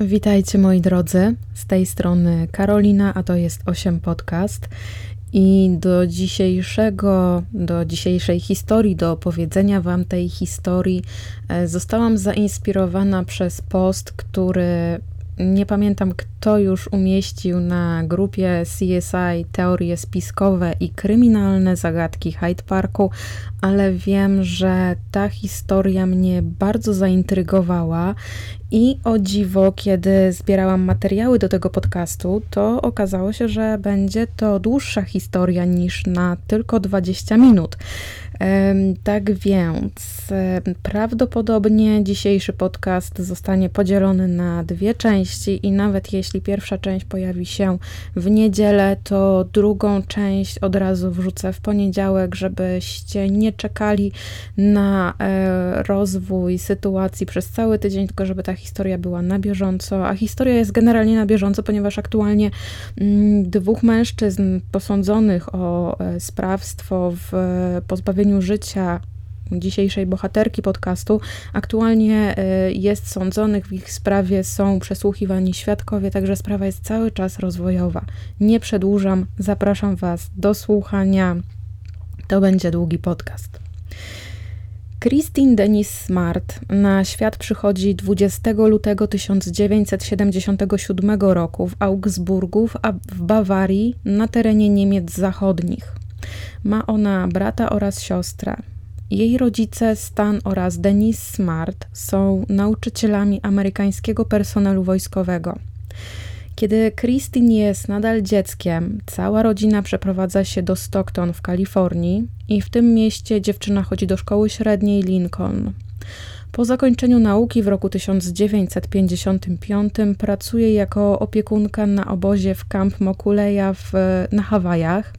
Witajcie moi drodzy, z tej strony Karolina, a to jest 8 Podcast. I do dzisiejszego, do dzisiejszej historii, do opowiedzenia Wam tej historii, e, zostałam zainspirowana przez post, który nie pamiętam, kto już umieścił na grupie CSI teorie spiskowe i kryminalne zagadki Hyde Parku, ale wiem, że ta historia mnie bardzo zaintrygowała i o dziwo, kiedy zbierałam materiały do tego podcastu, to okazało się, że będzie to dłuższa historia niż na tylko 20 minut. Tak więc prawdopodobnie dzisiejszy podcast zostanie podzielony na dwie części i nawet jeśli pierwsza część pojawi się w niedzielę, to drugą część od razu wrzucę w poniedziałek, żebyście nie czekali na e, rozwój sytuacji przez cały tydzień, tylko żeby ta historia była na bieżąco. A historia jest generalnie na bieżąco, ponieważ aktualnie mm, dwóch mężczyzn posądzonych o e, sprawstwo w pozbawieniu życia dzisiejszej bohaterki podcastu aktualnie y, jest sądzonych, w ich sprawie są przesłuchiwani świadkowie, także sprawa jest cały czas rozwojowa. Nie przedłużam, zapraszam Was do słuchania. To będzie długi podcast. Christine Denis Smart na świat przychodzi 20 lutego 1977 roku w Augsburgu w Bawarii na terenie Niemiec Zachodnich. Ma ona brata oraz siostrę. Jej rodzice Stan oraz Denise Smart są nauczycielami amerykańskiego personelu wojskowego. Kiedy Christine jest nadal dzieckiem, cała rodzina przeprowadza się do Stockton w Kalifornii i w tym mieście dziewczyna chodzi do szkoły średniej Lincoln. Po zakończeniu nauki w roku 1955 pracuje jako opiekunka na obozie w Camp Mokuleya w, na Hawajach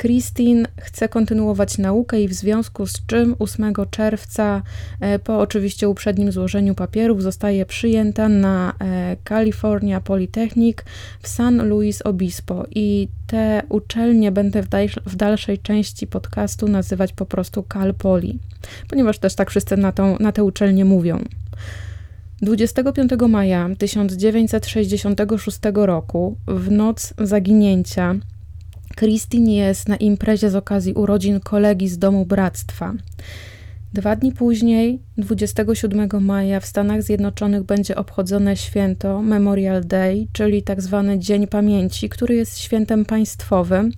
Christine chce kontynuować naukę i w związku z czym 8 czerwca, e, po oczywiście uprzednim złożeniu papierów, zostaje przyjęta na e, California Polytechnic w San Luis Obispo. I te uczelnie będę w, dalszej części podcastu nazywać po prostu Cal Poly, ponieważ też tak wszyscy na, tą, na te uczelnie mówią. 25 maja 1966 roku, w noc zaginięcia, Christine jest na imprezie z okazji urodzin kolegi z domu bractwa. Dwa dni później, 27 maja, w Stanach Zjednoczonych będzie obchodzone święto Memorial Day, czyli tak zwany Dzień Pamięci, który jest świętem państwowym.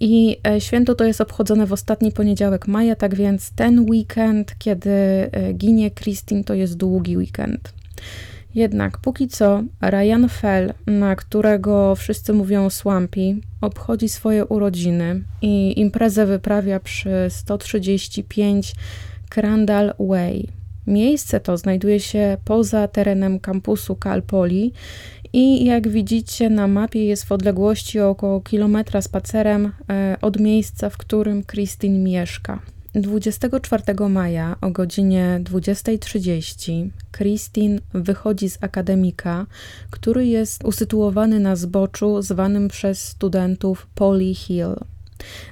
I e, święto to jest obchodzone w ostatni poniedziałek maja, tak więc ten weekend, kiedy e, ginie Christine, to jest długi weekend. Jednak póki co Ryan Fell, na którego wszyscy mówią Swampy, obchodzi swoje urodziny i imprezę wyprawia przy 135 Crandall Way. Miejsce to znajduje się poza terenem kampusu Cal Poly i jak widzicie na mapie jest w odległości około kilometra spacerem e, od miejsca, w którym Christine mieszka. 24 maja o godzinie 20.30 Christine wychodzi z akademika, który jest usytuowany na zboczu zwanym przez studentów Polly Hill.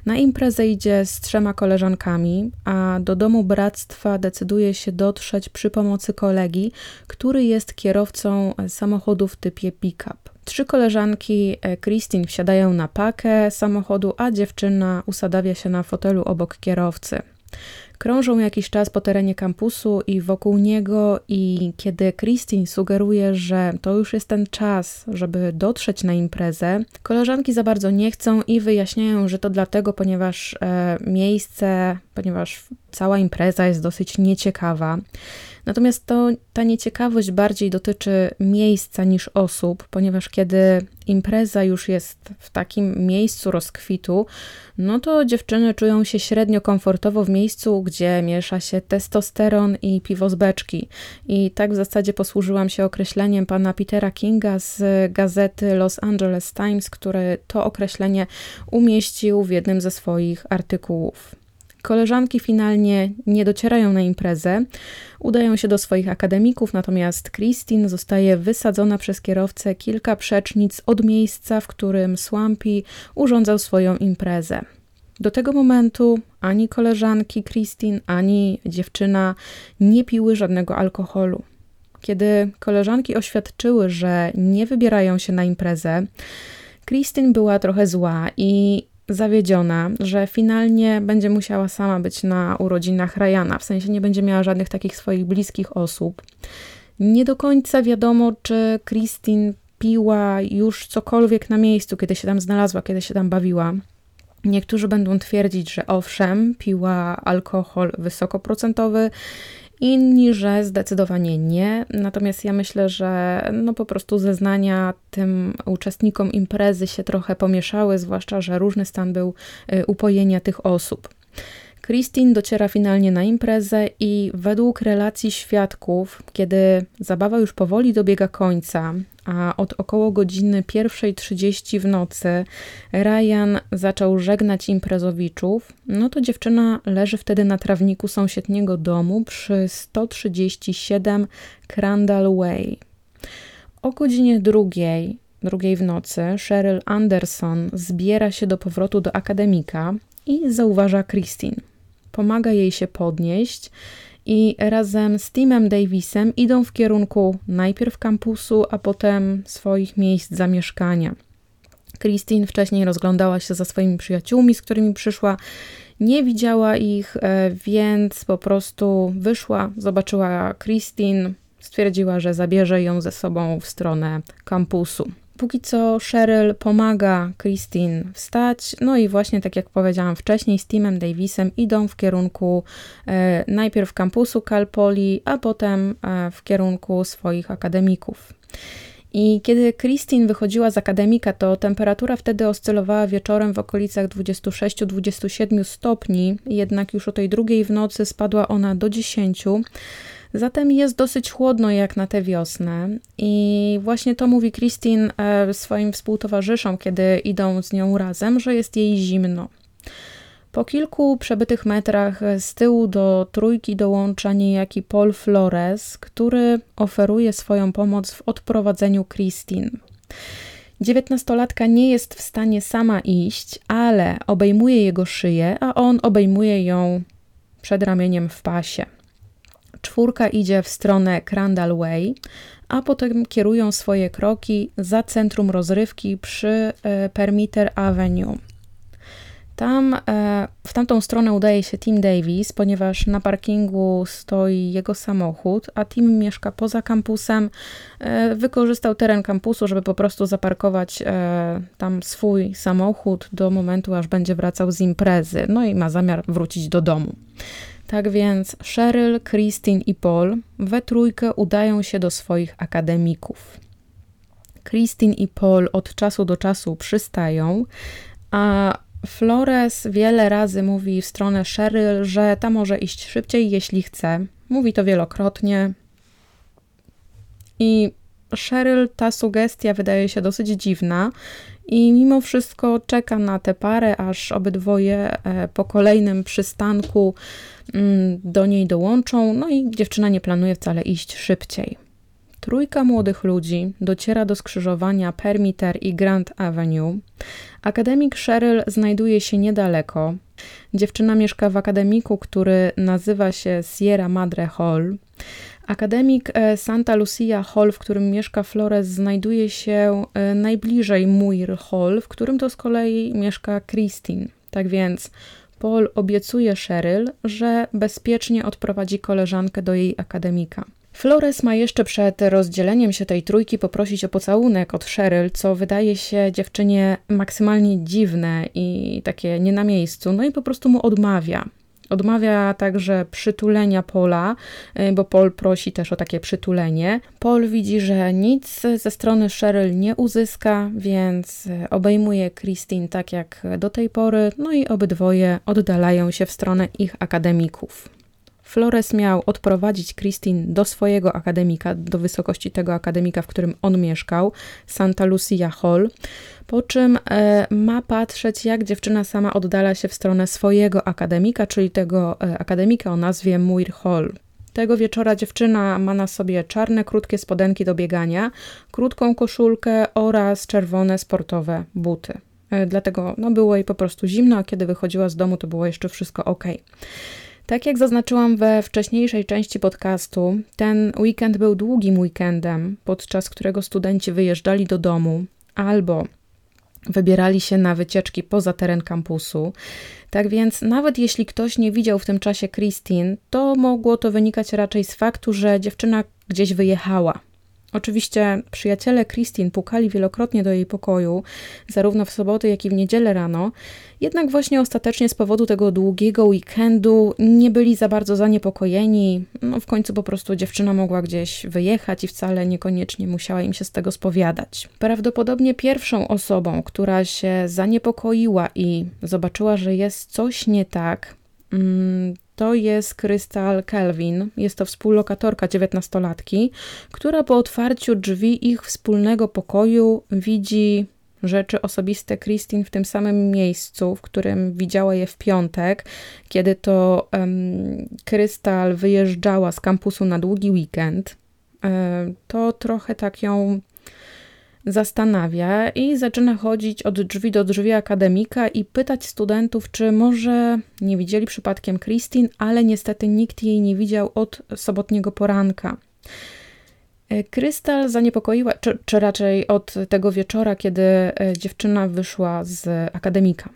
Na imprezę idzie z trzema koleżankami, a do domu bractwa decyduje się dotrzeć przy pomocy kolegi, który jest kierowcą samochodu w typie pick-up. Trzy koleżanki e, Christine wsiadają na pakę samochodu, a dziewczyna usadawia się na fotelu obok kierowcy. Krążą jakiś czas po terenie kampusu i wokół niego, i kiedy Christine sugeruje, że to już jest ten czas, żeby dotrzeć na imprezę, koleżanki za bardzo nie chcą i wyjaśniają, że to dlatego, ponieważ e, miejsce, ponieważ cała impreza jest dosyć nieciekawa. Natomiast to, ta nieciekawość bardziej dotyczy miejsca niż osób, ponieważ kiedy impreza już jest w takim miejscu rozkwitu, no to dziewczyny czują się średnio komfortowo w miejscu, gdzie miesza się testosteron i piwo z beczki. I tak w zasadzie posłużyłam się określeniem pana Petera Kinga z gazety Los Angeles Times, który to określenie umieścił w jednym ze swoich artykułów. Koleżanki finalnie nie docierają na imprezę, udają się do swoich akademików, natomiast Christine zostaje wysadzona przez kierowcę kilka przecznic od miejsca, w którym Swampy urządzał swoją imprezę. Do tego momentu ani koleżanki Christine, ani dziewczyna nie piły żadnego alkoholu. Kiedy koleżanki oświadczyły, że nie wybierają się na imprezę, Christine była trochę zła i zawiedziona, że finalnie będzie musiała sama być na urodzinach Ryana, w sensie nie będzie miała żadnych takich swoich bliskich osób. Nie do końca wiadomo, czy Christine piła już cokolwiek na miejscu, kiedy się tam znalazła, kiedy się tam bawiła. Niektórzy będą twierdzić, że owszem, piła alkohol wysokoprocentowy, inni, że zdecydowanie nie. Natomiast ja myślę, że no po prostu zeznania tym uczestnikom imprezy się trochę pomieszały, zwłaszcza, że różny stan był y, upojenia tych osób. Christine dociera finalnie na imprezę i według relacji świadków, kiedy zabawa już powoli dobiega końca, a od około godziny 1.30 w nocy Ryan zaczął żegnać imprezowiczów, no to dziewczyna leży wtedy na trawniku sąsiedniego domu przy 137 Crandall Way. O godzinie drugiej, drugiej w nocy Cheryl Anderson zbiera się do powrotu do akademika i zauważa Christine. Pomaga jej się podnieść i razem z Timem Davisem idą w kierunku najpierw kampusu, a potem swoich miejsc zamieszkania. Christine wcześniej rozglądała się za swoimi przyjaciółmi, z którymi przyszła. Nie widziała ich, e, więc po prostu wyszła, zobaczyła Christine, stwierdziła, że zabierze ją ze sobą w stronę kampusu. Póki co Cheryl pomaga Christine wstać, no i właśnie tak jak powiedziałam wcześniej, z Timem Davisem idą w kierunku e, najpierw kampusu Cal Poly, a potem e, w kierunku swoich akademików. I kiedy Christine wychodziła z akademika, to temperatura wtedy oscylowała wieczorem w okolicach 26-27 stopni, jednak już o tej drugiej w nocy spadła ona do 10. Zatem jest dosyć chłodno jak na tę wiosnę i właśnie to mówi Christine e, swoim współtowarzyszom, kiedy idą z nią razem, że jest jej zimno. Po kilku przebytych metrach z tyłu do trójki dołącza niejaki Paul Flores, który oferuje swoją pomoc w odprowadzeniu Christine. Dziewiętnastolatka nie jest w stanie sama iść, ale obejmuje jego szyję, a on obejmuje ją przed ramieniem w pasie. Czwórka idzie w stronę Crandall Way, a potem kierują swoje kroki za centrum rozrywki przy e, Permitter Avenue. Tam, e, w tamtą stronę udaje się Tim Davis, ponieważ na parkingu stoi jego samochód, a Tim mieszka poza kampusem. E, wykorzystał teren kampusu, żeby po prostu zaparkować tam swój samochód do momentu, aż będzie wracał z imprezy. No i ma zamiar wrócić do domu. Tak więc Cheryl, Christine i Paul we trójkę udają się do swoich akademików. Christine i Paul od czasu do czasu przystają, a Flores wiele razy mówi w stronę Cheryl, że ta może iść szybciej, jeśli chce. Mówi to wielokrotnie. I Cheryl ta sugestia wydaje się dosyć dziwna i mimo wszystko czeka na tę parę, aż obydwoje e, po kolejnym przystanku mm, do niej dołączą, no i dziewczyna nie planuje wcale iść szybciej. Trójka młodych ludzi dociera do skrzyżowania Permiter i Grand Avenue. Akademik Cheryl znajduje się niedaleko. Dziewczyna mieszka w akademiku, który nazywa się Sierra Madre Hall. Akademik e, Santa Lucia Hall, w którym mieszka Flores, znajduje się e, najbliżej Muir Hall, w którym to z kolei mieszka Christine. Tak więc Paul obiecuje Cheryl, że bezpiecznie odprowadzi koleżankę do jej akademika. Flores ma jeszcze przed rozdzieleniem się tej trójki poprosić o pocałunek od Cheryl, co wydaje się dziewczynie maksymalnie dziwne i takie nie na miejscu, no i po prostu mu odmawia. Odmawia także przytulenia Pola, y, bo Paul prosi też o takie przytulenie. Paul widzi, że nic ze strony Cheryl nie uzyska, więc obejmuje Christine tak jak do tej pory, no i obydwoje oddalają się w stronę ich akademików. Flores miał odprowadzić Christine do swojego akademika, do wysokości tego akademika, w którym on mieszkał, Santa Lucia Hall, po czym e, ma patrzeć, jak dziewczyna sama oddala się w stronę swojego akademika, czyli tego e, akademika o nazwie Muir Hall. Tego wieczora dziewczyna ma na sobie czarne, krótkie spodenki do biegania, krótką koszulkę oraz czerwone sportowe buty. E, dlatego no, było jej po prostu zimno, a kiedy wychodziła z domu, to było jeszcze wszystko ok. Tak jak zaznaczyłam we wcześniejszej części podcastu, ten weekend był długim weekendem, podczas którego studenci wyjeżdżali do domu albo wybierali się na wycieczki poza teren kampusu. Tak więc, nawet jeśli ktoś nie widział w tym czasie Christine, to mogło to wynikać raczej z faktu, że dziewczyna gdzieś wyjechała. Oczywiście przyjaciele Christine pukali wielokrotnie do jej pokoju, zarówno w soboty, jak i w niedzielę rano, jednak właśnie ostatecznie z powodu tego długiego weekendu nie byli za bardzo zaniepokojeni. No, w końcu po prostu dziewczyna mogła gdzieś wyjechać i wcale niekoniecznie musiała im się z tego spowiadać. Prawdopodobnie pierwszą osobą, która się zaniepokoiła i zobaczyła, że jest coś nie tak, mm, to jest Krystal Kelvin. Jest to współlokatorka dziewiętnastolatki, która po otwarciu drzwi ich wspólnego pokoju widzi rzeczy osobiste Christine w tym samym miejscu, w którym widziała je w piątek, kiedy to um, Krystal wyjeżdżała z kampusu na długi weekend. E, to trochę tak ją zastanawia i zaczyna chodzić od drzwi do drzwi akademika i pytać studentów, czy może nie widzieli przypadkiem Christine, ale niestety nikt jej nie widział od sobotniego poranka. E, Krystal zaniepokoiła, czy, czy raczej od tego wieczora, kiedy e, dziewczyna wyszła z akademika.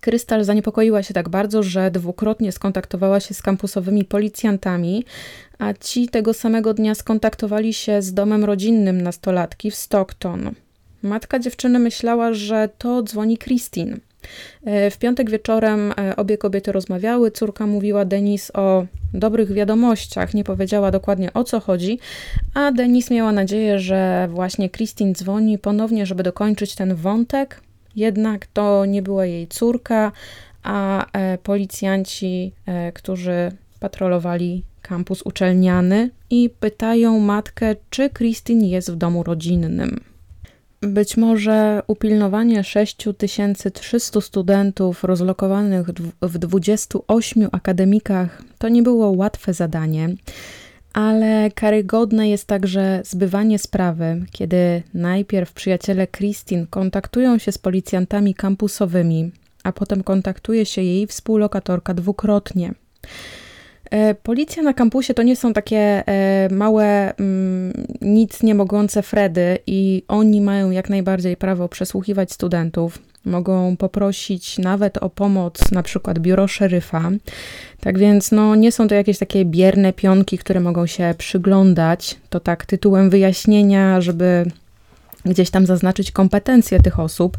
Krystal zaniepokoiła się tak bardzo, że dwukrotnie skontaktowała się z kampusowymi policjantami, a ci tego samego dnia skontaktowali się z domem rodzinnym nastolatki w Stockton. Matka dziewczyny myślała, że to dzwoni Christine. E, w piątek wieczorem e, obie kobiety rozmawiały. Córka mówiła Denis o dobrych wiadomościach, nie powiedziała dokładnie o co chodzi, a Denis miała nadzieję, że właśnie Christine dzwoni ponownie, żeby dokończyć ten wątek. Jednak to nie była jej córka, a e, policjanci, którzy patrolowali kampus uczelniany i pytają matkę, czy Christine jest w domu rodzinnym. Być może upilnowanie 6300 studentów rozlokowanych w 28 akademikach to nie było łatwe zadanie, ale karygodne jest także zbywanie sprawy, kiedy najpierw przyjaciele Christine kontaktują się z policjantami kampusowymi, a potem kontaktuje się jej współlokatorka dwukrotnie. E, policja na kampusie to nie są takie e, małe, mm, nic nie mogące Fredy i oni mają jak najbardziej prawo przesłuchiwać studentów. Mogą poprosić nawet o pomoc, na przykład biuro szeryfa. Tak więc, no, nie są to jakieś takie bierne pionki, które mogą się przyglądać. To tak tytułem wyjaśnienia, żeby gdzieś tam zaznaczyć kompetencje tych osób.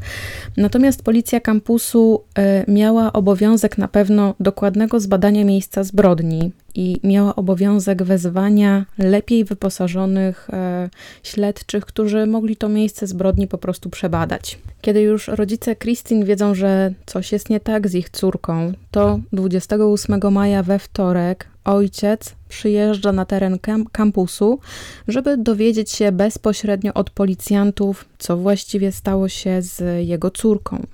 Natomiast policja kampusu y, miała obowiązek na pewno dokładnego zbadania miejsca zbrodni i miała obowiązek wezwania lepiej wyposażonych e, śledczych, którzy mogli to miejsce zbrodni po prostu przebadać. Kiedy już rodzice Christine wiedzą, że coś jest nie tak z ich córką, to 28 maja we wtorek ojciec przyjeżdża na teren kampusu, żeby dowiedzieć się bezpośrednio od policjantów, co właściwie stało się z jego córką.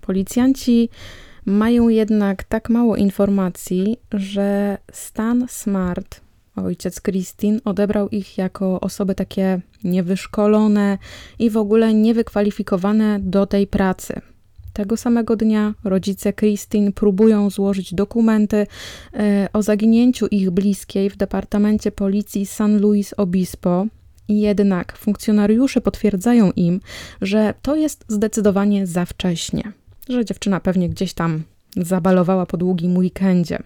Policjanci mają jednak tak mało informacji, że Stan Smart, ojciec Christine, odebrał ich jako osoby takie niewyszkolone i w ogóle niewykwalifikowane do tej pracy. Tego samego dnia rodzice Christine próbują złożyć dokumenty e, o zaginięciu ich bliskiej w Departamencie Policji San Luis Obispo. Jednak funkcjonariusze potwierdzają im, że to jest zdecydowanie za wcześnie że dziewczyna pewnie gdzieś tam zabalowała po długim weekendzie.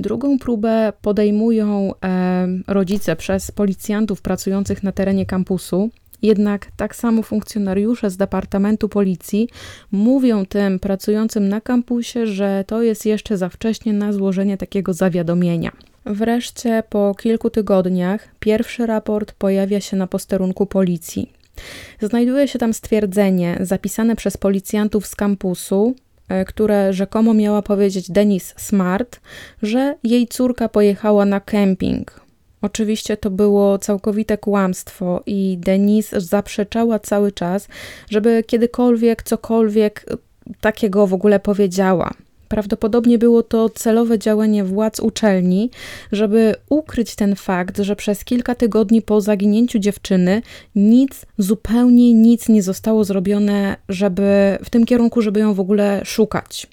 Drugą próbę podejmują e, rodzice przez policjantów pracujących na terenie kampusu. Jednak tak samo funkcjonariusze z Departamentu Policji mówią tym pracującym na kampusie, że to jest jeszcze za wcześnie na złożenie takiego zawiadomienia. Wreszcie po kilku tygodniach pierwszy raport pojawia się na posterunku policji. Znajduje się tam stwierdzenie zapisane przez policjantów z kampusu, e, które rzekomo miała powiedzieć Denis Smart, że jej córka pojechała na kemping. Oczywiście to było całkowite kłamstwo i Denise zaprzeczała cały czas, żeby kiedykolwiek cokolwiek takiego w ogóle powiedziała. Prawdopodobnie było to celowe działanie władz uczelni, żeby ukryć ten fakt, że przez kilka tygodni po zaginięciu dziewczyny nic, zupełnie nic nie zostało zrobione, żeby w tym kierunku, żeby ją w ogóle szukać.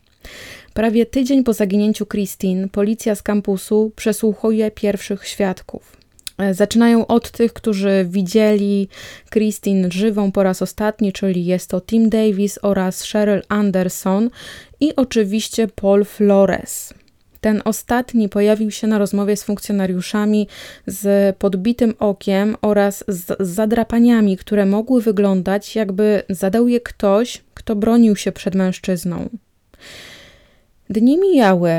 Prawie tydzień po zaginięciu Christine, policja z kampusu przesłuchuje pierwszych świadków. E, zaczynają od tych, którzy widzieli Christine żywą po raz ostatni, czyli jest to Tim Davis oraz Cheryl Anderson i oczywiście Paul Flores. Ten ostatni pojawił się na rozmowie z funkcjonariuszami z podbitym okiem oraz z zadrapaniami, które mogły wyglądać, jakby zadał je ktoś, kto bronił się przed mężczyzną. Dni mijały,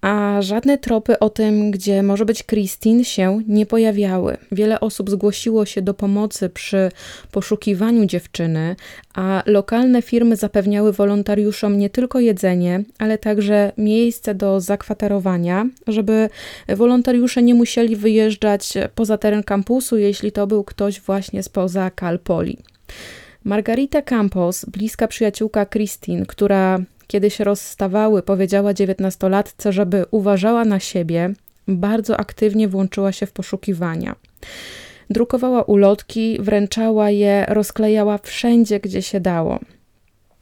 a żadne tropy o tym, gdzie może być Christine, się nie pojawiały. Wiele osób zgłosiło się do pomocy przy poszukiwaniu dziewczyny, a lokalne firmy zapewniały wolontariuszom nie tylko jedzenie, ale także miejsce do zakwaterowania, żeby wolontariusze nie musieli wyjeżdżać poza teren kampusu, jeśli to był ktoś właśnie spoza Cal Poly. Margarita Campos, bliska przyjaciółka Christine, która kiedy się rozstawały, powiedziała dziewiętnastolatce, żeby uważała na siebie, bardzo aktywnie włączyła się w poszukiwania. Drukowała ulotki, wręczała je, rozklejała wszędzie, gdzie się dało.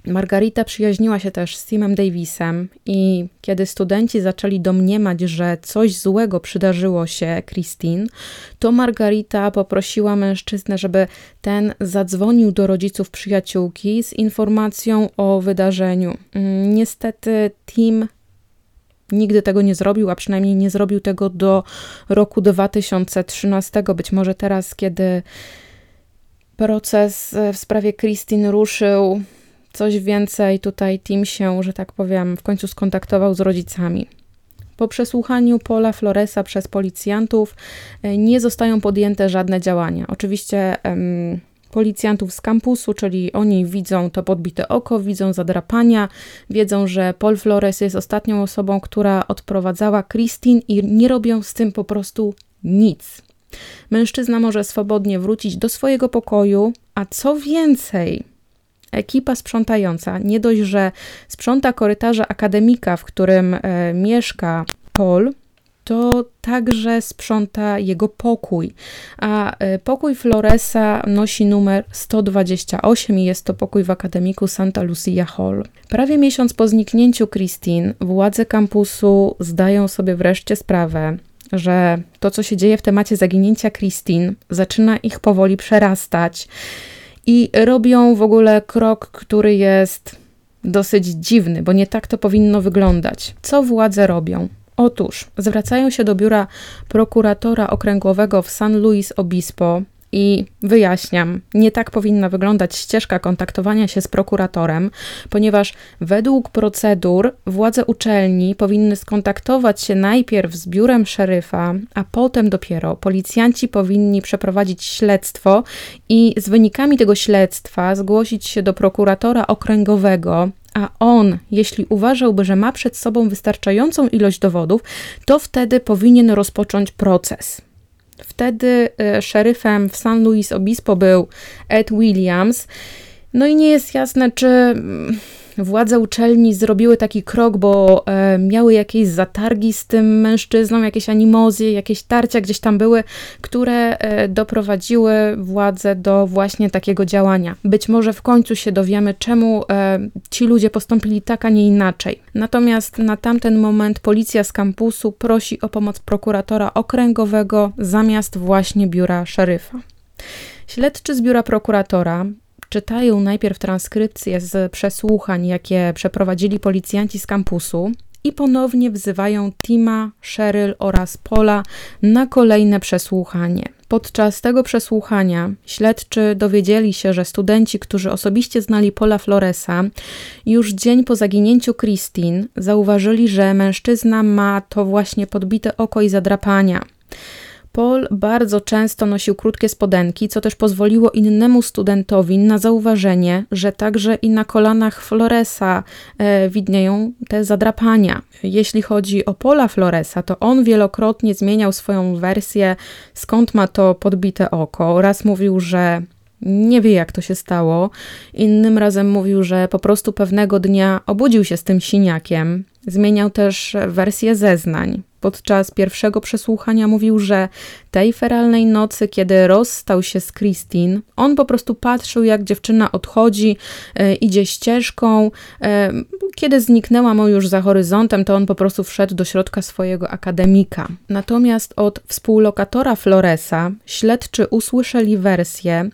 Margarita przyjaźniła się też z Timem Davisem i kiedy studenci zaczęli domniemać, że coś złego przydarzyło się Christine, to Margarita poprosiła mężczyznę, żeby ten zadzwonił do rodziców przyjaciółki z informacją o wydarzeniu. Mm, niestety Tim nigdy tego nie zrobił, a przynajmniej nie zrobił tego do roku 2013. Być może teraz, kiedy proces w sprawie Christine ruszył, coś więcej tutaj Tim się, że tak powiem, w końcu skontaktował z rodzicami. Po przesłuchaniu Pola Floresa przez policjantów e, nie zostają podjęte żadne działania. Oczywiście em, policjantów z kampusu, czyli oni widzą to podbite oko, widzą zadrapania, wiedzą, że Paul Flores jest ostatnią osobą, która odprowadzała Christine i nie robią z tym po prostu nic. Mężczyzna może swobodnie wrócić do swojego pokoju, a co więcej, ekipa sprzątająca nie dość, że sprząta korytarze akademika, w którym e, mieszka Paul, to także sprząta jego pokój. A e, pokój Floresa nosi numer 128 i jest to pokój w akademiku Santa Lucia Hall. Prawie miesiąc po zniknięciu Christine, władze kampusu zdają sobie wreszcie sprawę, że to, co się dzieje w temacie zaginięcia Christine, zaczyna ich powoli przerastać i robią w ogóle krok, który jest dosyć dziwny, bo nie tak to powinno wyglądać. Co władze robią? Otóż zwracają się do biura prokuratora okręgowego w San Luis Obispo i wyjaśniam, nie tak powinna wyglądać ścieżka kontaktowania się z prokuratorem, ponieważ według procedur władze uczelni powinny skontaktować się najpierw z biurem szeryfa, a potem dopiero policjanci powinni przeprowadzić śledztwo i z wynikami tego śledztwa zgłosić się do prokuratora okręgowego, a on, jeśli uważałby, że ma przed sobą wystarczającą ilość dowodów, to wtedy powinien rozpocząć proces. Wtedy e, szeryfem w San Luis Obispo był Ed Williams. No i nie jest jasne, czy mm, władze uczelni zrobiły taki krok, bo e, miały jakieś zatargi z tym mężczyzną, jakieś animozje, jakieś tarcia gdzieś tam były, które e, doprowadziły władze do właśnie takiego działania. Być może w końcu się dowiemy, czemu e, ci ludzie postąpili tak, a nie inaczej. Natomiast na tamten moment policja z kampusu prosi o pomoc prokuratora okręgowego zamiast właśnie biura szeryfa. Śledczy z biura prokuratora czytają najpierw transkrypcje z przesłuchań, jakie przeprowadzili policjanci z kampusu, i ponownie wzywają Tima, Cheryl oraz Pola na kolejne przesłuchanie. Podczas tego przesłuchania śledczy dowiedzieli się, że studenci, którzy osobiście znali Pola Floresa, już dzień po zaginięciu Christine zauważyli, że mężczyzna ma to właśnie podbite oko i zadrapania. Paul bardzo często nosił krótkie spodenki, co też pozwoliło innemu studentowi na zauważenie, że także i na kolanach Floresa e, widnieją te zadrapania. Jeśli chodzi o Paula Floresa, to on wielokrotnie zmieniał swoją wersję, skąd ma to podbite oko. Raz mówił, że nie wie, jak to się stało. Innym razem mówił, że po prostu pewnego dnia obudził się z tym siniakiem. Zmieniał też wersję zeznań. Podczas pierwszego przesłuchania mówił, że tej feralnej nocy, kiedy rozstał się z Christine, on po prostu patrzył, jak dziewczyna odchodzi, e, idzie ścieżką. Kiedy zniknęła mu już za horyzontem, to on po prostu wszedł do środka swojego akademika. Natomiast od współlokatora Floresa śledczy usłyszeli wersję,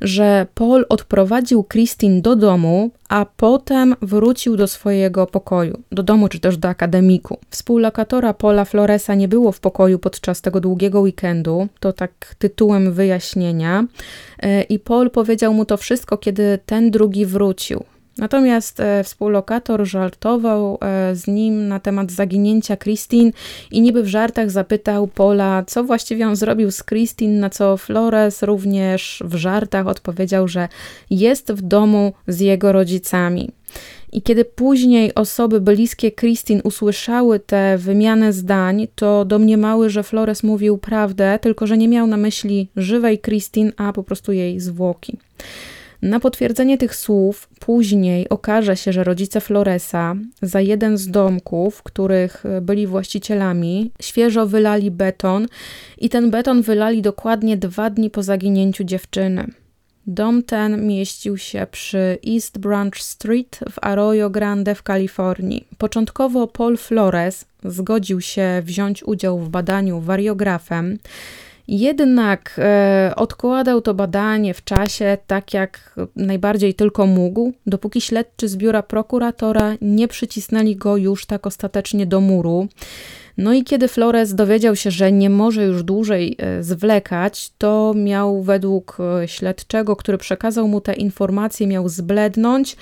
że Paul odprowadził Christine do domu, a potem wrócił do swojego pokoju, do domu czy też do akademiku. Współlokatora Paula Floresa nie było w pokoju podczas tego długiego weekendu, to tak tytułem wyjaśnienia, e, i Paul powiedział mu to wszystko, kiedy ten drugi wrócił. Natomiast e, współlokator żartował e, z nim na temat zaginięcia Christine i niby w żartach zapytał Pola, co właściwie on zrobił z Christine, na co Flores również w żartach odpowiedział, że jest w domu z jego rodzicami. I kiedy później osoby bliskie Christine usłyszały tę wymianę zdań, to domniemały, że Flores mówił prawdę, tylko że nie miał na myśli żywej Christine, a po prostu jej zwłoki. Na potwierdzenie tych słów później okaże się, że rodzice Floresa za jeden z domków, których byli właścicielami, świeżo wylali beton i ten beton wylali dokładnie dwa dni po zaginięciu dziewczyny. Dom ten mieścił się przy East Branch Street w Arroyo Grande w Kalifornii. Początkowo Paul Flores zgodził się wziąć udział w badaniu wariografem, jednak e, odkładał to badanie w czasie tak jak najbardziej tylko mógł, dopóki śledczy z biura prokuratora nie przycisnęli go już tak ostatecznie do muru. No i kiedy Flores dowiedział się, że nie może już dłużej e, zwlekać, to miał według e, śledczego, który przekazał mu te informacje, miał zblednąć,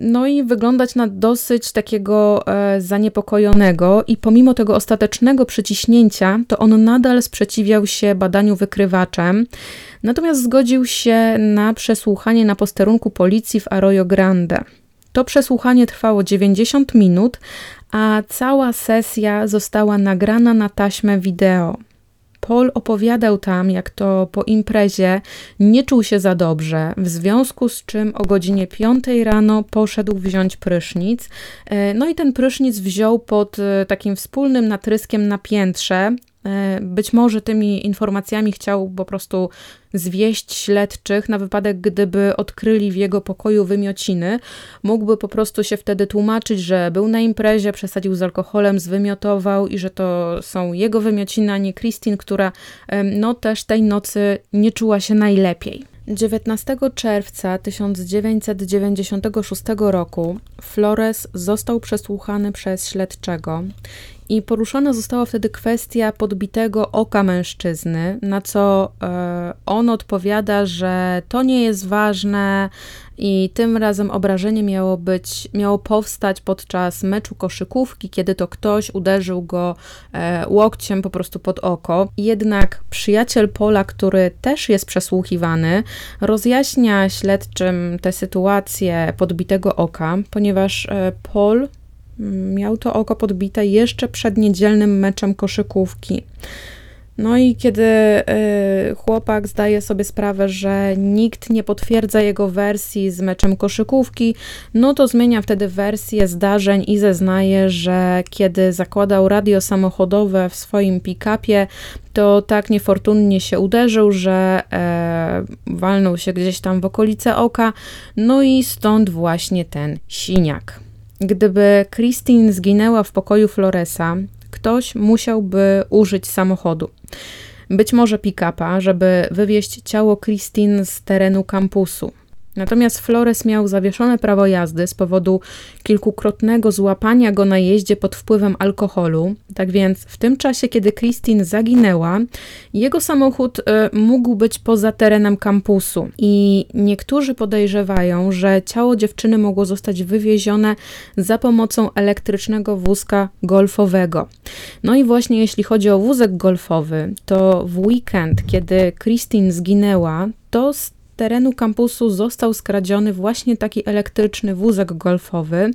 no i wyglądać na dosyć takiego zaniepokojonego, i pomimo tego ostatecznego przyciśnięcia, to on nadal sprzeciwiał się badaniu wykrywaczem. Natomiast zgodził się na przesłuchanie na posterunku policji w Arroyo Grande. To przesłuchanie trwało 90 minut, a cała sesja została nagrana na taśmę wideo. Paul opowiadał tam, jak to po imprezie nie czuł się za dobrze, w związku z czym o godzinie 5 rano poszedł wziąć prysznic. E, no i ten prysznic wziął pod e, takim wspólnym natryskiem na piętrze, być może tymi informacjami chciał po prostu zwieść śledczych na wypadek, gdyby odkryli w jego pokoju wymiociny. Mógłby po prostu się wtedy tłumaczyć, że był na imprezie, przesadził z alkoholem, zwymiotował i że to są jego wymiociny, a nie Christine, która no też tej nocy nie czuła się najlepiej. 19 czerwca 1996 roku Flores został przesłuchany przez śledczego i poruszona została wtedy kwestia podbitego oka mężczyzny, na co e, on odpowiada, że to nie jest ważne i tym razem obrażenie miało być, miało powstać podczas meczu koszykówki, kiedy to ktoś uderzył go e, łokciem po prostu pod oko. Jednak przyjaciel Pola, który też jest przesłuchiwany, rozjaśnia śledczym tę sytuację podbitego oka, ponieważ e, Paul Miał to oko podbite jeszcze przed niedzielnym meczem koszykówki. No i kiedy y, chłopak zdaje sobie sprawę, że nikt nie potwierdza jego wersji z meczem koszykówki, no to zmienia wtedy wersję zdarzeń i zeznaje, że kiedy zakładał radio samochodowe w swoim pick-upie, to tak niefortunnie się uderzył, że e, walnął się gdzieś tam w okolice oka, no i stąd właśnie ten siniak. Gdyby Christine zginęła w pokoju Floresa, ktoś musiałby użyć samochodu. Być może pick-upa, żeby wywieźć ciało Christine z terenu kampusu. Natomiast Flores miał zawieszone prawo jazdy z powodu kilkukrotnego złapania go na jeździe pod wpływem alkoholu. Tak więc w tym czasie, kiedy Christine zaginęła, jego samochód y, mógł być poza terenem kampusu. I niektórzy podejrzewają, że ciało dziewczyny mogło zostać wywiezione za pomocą elektrycznego wózka golfowego. No i właśnie jeśli chodzi o wózek golfowy, to w weekend, kiedy Christine zginęła, to z terenu kampusu został skradziony właśnie taki elektryczny wózek golfowy.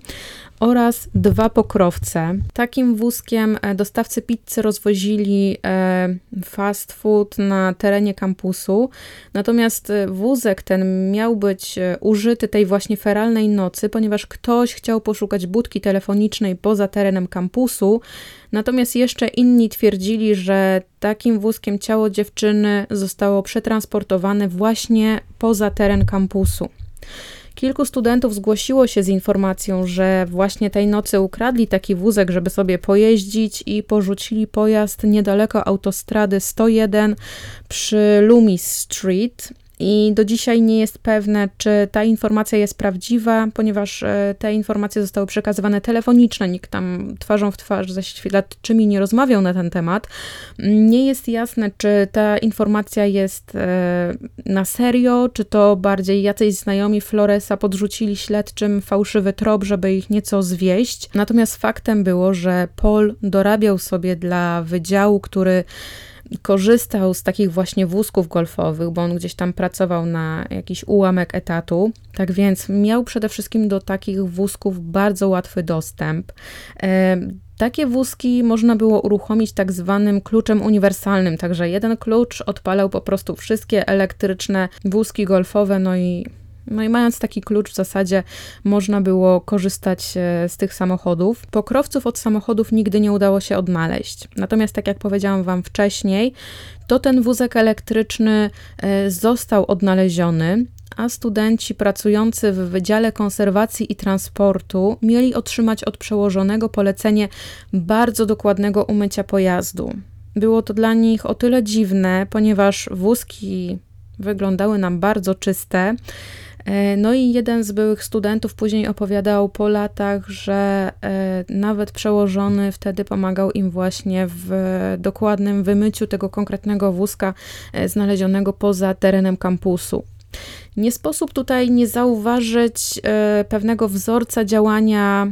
oraz dwa pokrowce. Takim wózkiem e, dostawcy pizzy rozwozili e, fast food na terenie kampusu. Natomiast e, wózek ten miał być użyty tej właśnie feralnej nocy, ponieważ ktoś chciał poszukać budki telefonicznej poza terenem kampusu. Natomiast jeszcze inni twierdzili, że takim wózkiem ciało dziewczyny zostało przetransportowane właśnie poza teren kampusu. Kilku studentów zgłosiło się z informacją, że właśnie tej nocy ukradli taki wózek, żeby sobie pojeździć i porzucili pojazd niedaleko autostrady 101 przy Loomis Street i do dzisiaj nie jest pewne, czy ta informacja jest prawdziwa, ponieważ e, te informacje zostały przekazywane telefonicznie, nikt tam twarzą w twarz ze śledczymi nie rozmawiał na ten temat. Nie jest jasne, czy ta informacja jest e, na serio, czy to bardziej jacyś znajomi Floresa podrzucili śledczym fałszywy trop, żeby ich nieco zwieść. Natomiast faktem było, że Paul dorabiał sobie dla wydziału, który korzystał z takich właśnie wózków golfowych, bo on gdzieś tam pracował na jakiś ułamek etatu. Tak więc miał przede wszystkim do takich wózków bardzo łatwy dostęp. E, takie wózki można było uruchomić tak zwanym kluczem uniwersalnym, także jeden klucz odpalał po prostu wszystkie elektryczne wózki golfowe, no i no i mając taki klucz w zasadzie można było korzystać e, z tych samochodów. Pokrowców od samochodów nigdy nie udało się odnaleźć. Natomiast tak jak powiedziałam wam wcześniej, to ten wózek elektryczny e, został odnaleziony, a studenci pracujący w Wydziale Konserwacji i Transportu mieli otrzymać od przełożonego polecenie bardzo dokładnego umycia pojazdu. Było to dla nich o tyle dziwne, ponieważ wózki wyglądały nam bardzo czyste, no i jeden z byłych studentów później opowiadał po latach, że e, nawet przełożony wtedy pomagał im właśnie w dokładnym wymyciu tego konkretnego wózka e, znalezionego poza terenem kampusu. Nie sposób tutaj nie zauważyć pewnego wzorca działania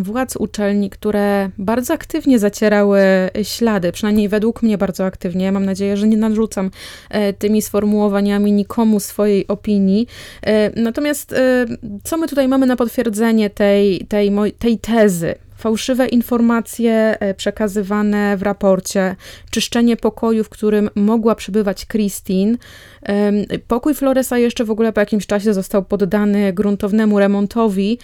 władz uczelni, które bardzo aktywnie zacierały ślady, przynajmniej według mnie bardzo aktywnie. Mam nadzieję, że nie narzucam e, tymi sformułowaniami nikomu swojej opinii. E, natomiast e, co my tutaj mamy na potwierdzenie tej, tej, tej tezy? Fałszywe informacje e, przekazywane w raporcie, czyszczenie pokoju, w którym mogła przebywać Christine. Pokój Floresa jeszcze w ogóle po jakimś czasie został poddany gruntownemu remontowi.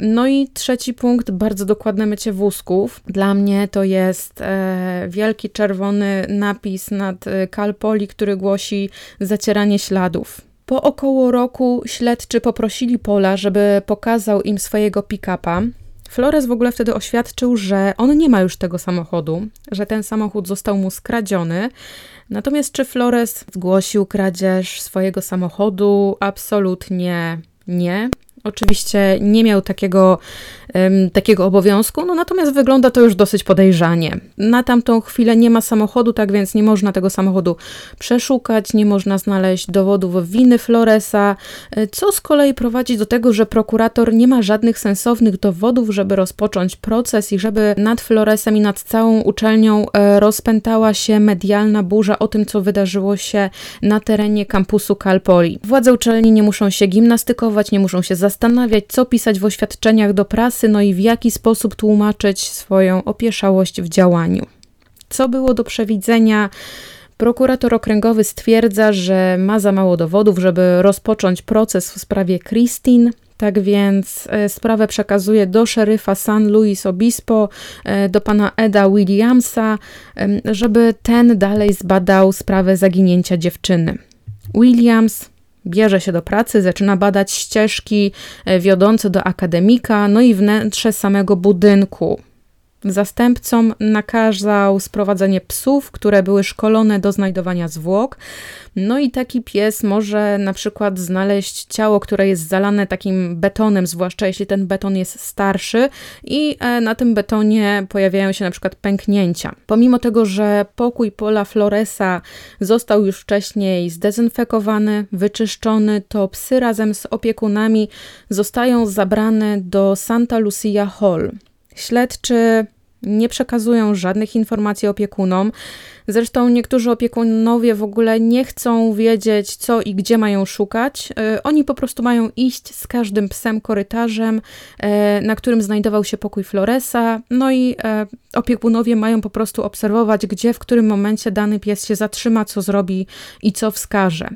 No i trzeci punkt, bardzo dokładne mycie wózków. Dla mnie to jest e, wielki czerwony napis nad Kalpoli, e, który głosi zacieranie śladów. Po około roku śledczy poprosili Pola, żeby pokazał im swojego pick-upa. Flores w ogóle wtedy oświadczył, że on nie ma już tego samochodu, że ten samochód został mu skradziony. Natomiast czy Flores zgłosił kradzież swojego samochodu? Absolutnie nie. Oczywiście nie miał takiego, takiego obowiązku, no natomiast wygląda to już dosyć podejrzanie. Na tamtą chwilę nie ma samochodu, tak więc nie można tego samochodu przeszukać, nie można znaleźć dowodów winy Floresa, e, co z kolei prowadzi do tego, że prokurator nie ma żadnych sensownych dowodów, żeby rozpocząć proces i żeby nad Floresem i nad całą uczelnią e, rozpętała się medialna burza o tym, co wydarzyło się na terenie kampusu Calpoli. Władze uczelni nie muszą się gimnastykować, nie muszą się zastanawiać, zastanawiać, co pisać w oświadczeniach do prasy, no i w jaki sposób tłumaczyć swoją opieszałość w działaniu. Co było do przewidzenia? Prokurator okręgowy stwierdza, że ma za mało dowodów, żeby rozpocząć proces w sprawie Christine. Tak więc e, sprawę przekazuje do szeryfa San Luis Obispo, e, do pana Eda Williamsa, żeby ten dalej zbadał sprawę zaginięcia dziewczyny. Williams Bierze się do pracy, zaczyna badać ścieżki e, wiodące do akademika, no i wnętrze samego budynku. Zastępcom nakazał sprowadzenie psów, które były szkolone do znajdowania zwłok. No i taki pies może na przykład znaleźć ciało, które jest zalane takim betonem, zwłaszcza jeśli ten beton jest starszy i e, na tym betonie pojawiają się na przykład pęknięcia. Pomimo tego, że pokój Pola Floresa został już wcześniej zdezynfekowany, wyczyszczony, to psy razem z opiekunami zostają zabrane do Santa Lucia Hall. Śledczy nie przekazują żadnych informacji opiekunom. Zresztą niektórzy opiekunowie w ogóle nie chcą wiedzieć, co i gdzie mają szukać. E, oni po prostu mają iść z każdym psem korytarzem, e, na którym znajdował się pokój Floresa. No i e, opiekunowie mają po prostu obserwować, gdzie, w którym momencie dany pies się zatrzyma, co zrobi i co wskaże.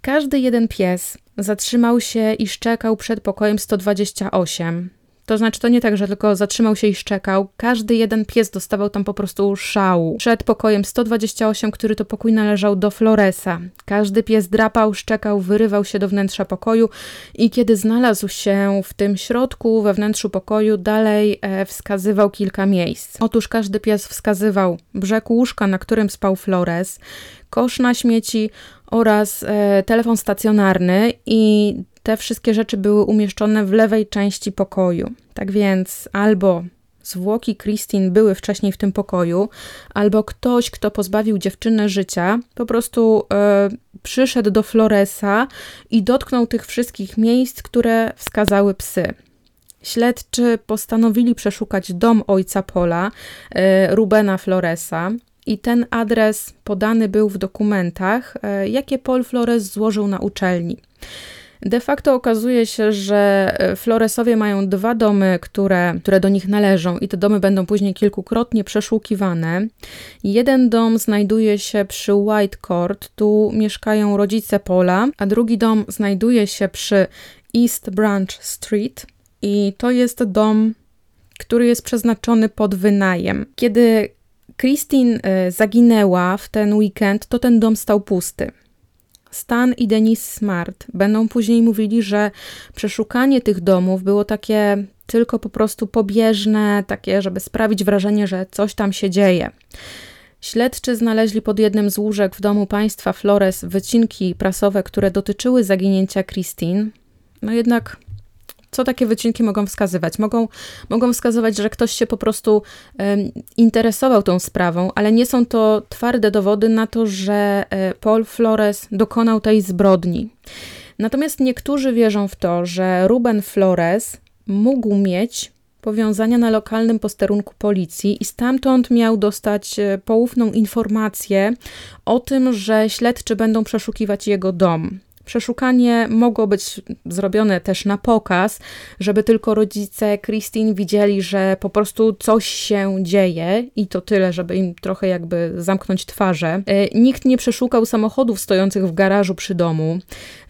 Każdy jeden pies zatrzymał się i szczekał przed pokojem 128. To znaczy, to nie tak, że tylko zatrzymał się i szczekał. Każdy jeden pies dostawał tam po prostu szału. Przed pokojem 128, który to pokój należał do Floresa. Każdy pies drapał, szczekał, wyrywał się do wnętrza pokoju i kiedy znalazł się w tym środku, we wnętrzu pokoju, dalej e, wskazywał kilka miejsc. Otóż każdy pies wskazywał brzeg łóżka, na którym spał Flores, kosz na śmieci oraz e, telefon stacjonarny i te wszystkie rzeczy były umieszczone w lewej części pokoju. Tak więc albo zwłoki Christine były wcześniej w tym pokoju, albo ktoś, kto pozbawił dziewczynę życia, po prostu e, przyszedł do Floresa i dotknął tych wszystkich miejsc, które wskazały psy. Śledczy postanowili przeszukać dom ojca Pola, e, Rubena Floresa, i ten adres podany był w dokumentach, e, jakie Paul Flores złożył na uczelni. De facto okazuje się, że e, Floresowie mają dwa domy, które, które do nich należą, i te domy będą później kilkukrotnie przeszukiwane. Jeden dom znajduje się przy White Court, tu mieszkają rodzice Pola, a drugi dom znajduje się przy East Branch Street, i to jest dom, który jest przeznaczony pod wynajem. Kiedy Christine e, zaginęła w ten weekend, to ten dom stał pusty. Stan i Denis Smart będą później mówili, że przeszukanie tych domów było takie tylko po prostu pobieżne, takie, żeby sprawić wrażenie, że coś tam się dzieje. Śledczy znaleźli pod jednym z łóżek w domu państwa Flores wycinki prasowe, które dotyczyły zaginięcia Christine. No jednak co takie wycinki mogą wskazywać? Mogą, mogą wskazywać, że ktoś się po prostu interesował tą sprawą, ale nie są to twarde dowody na to, że e, Paul Flores dokonał tej zbrodni. Natomiast niektórzy wierzą w to, że Ruben Flores mógł mieć powiązania na lokalnym posterunku policji i stamtąd miał dostać e, poufną informację o tym, że śledczy będą przeszukiwać jego dom. Przeszukanie mogło być zrobione też na pokaz, żeby tylko rodzice Christine widzieli, że po prostu coś się dzieje i to tyle, żeby im trochę jakby zamknąć twarze. E, nikt nie przeszukał samochodów stojących w garażu przy domu.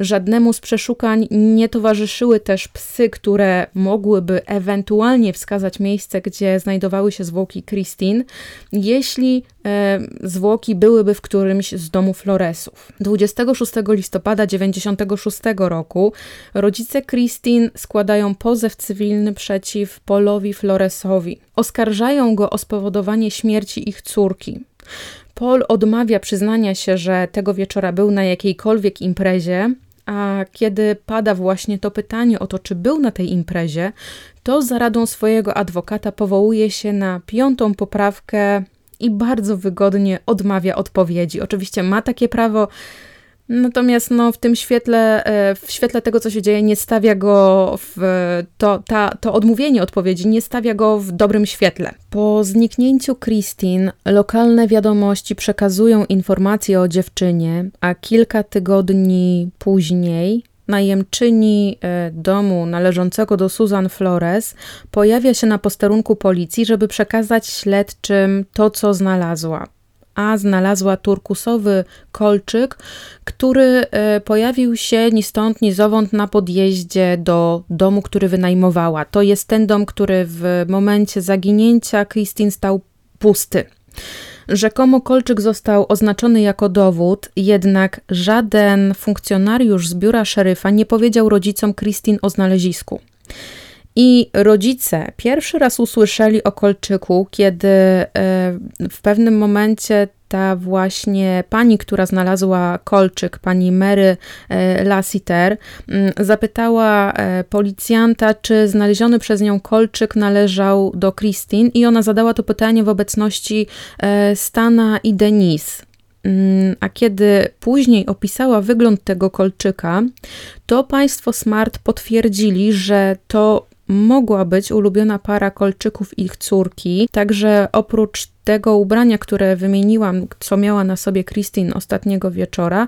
Żadnemu z przeszukań nie towarzyszyły też psy, które mogłyby ewentualnie wskazać miejsce, gdzie znajdowały się zwłoki Christine, jeśli zwłoki byłyby w którymś z domów Floresów. 26 listopada 9 1996 roku rodzice Christine składają pozew cywilny przeciw Polowi Floresowi. Oskarżają go o spowodowanie śmierci ich córki. Paul odmawia przyznania się, że tego wieczora był na jakiejkolwiek imprezie, a kiedy pada właśnie to pytanie o to, czy był na tej imprezie, to za radą swojego adwokata powołuje się na piątą poprawkę i bardzo wygodnie odmawia odpowiedzi. Oczywiście ma takie prawo, Natomiast no, w tym świetle, e, w świetle tego, co się dzieje, nie stawia go w to, ta, to odmówienie odpowiedzi, nie stawia go w dobrym świetle. Po zniknięciu Christine, lokalne wiadomości przekazują informacje o dziewczynie, a kilka tygodni później najemczyni e, domu należącego do Susan Flores pojawia się na posterunku policji, żeby przekazać śledczym to, co znalazła a znalazła turkusowy kolczyk, który e, pojawił się ni stąd, ni zowąd na podjeździe do domu, który wynajmowała. To jest ten dom, który w momencie zaginięcia Christine stał pusty. Rzekomo kolczyk został oznaczony jako dowód, jednak żaden funkcjonariusz z biura szeryfa nie powiedział rodzicom Christine o znalezisku. I rodzice pierwszy raz usłyszeli o kolczyku, kiedy e, w pewnym momencie ta właśnie pani, która znalazła kolczyk, pani Mary e, Lassiter, mm, zapytała e, policjanta, czy znaleziony przez nią kolczyk należał do Christine, i ona zadała to pytanie w obecności Stana i Denise. Mm, a kiedy później opisała wygląd tego kolczyka, to państwo Smart potwierdzili, że to mogła być ulubiona para kolczyków ich córki, także oprócz tego ubrania, które wymieniłam, co miała na sobie Christine ostatniego wieczora,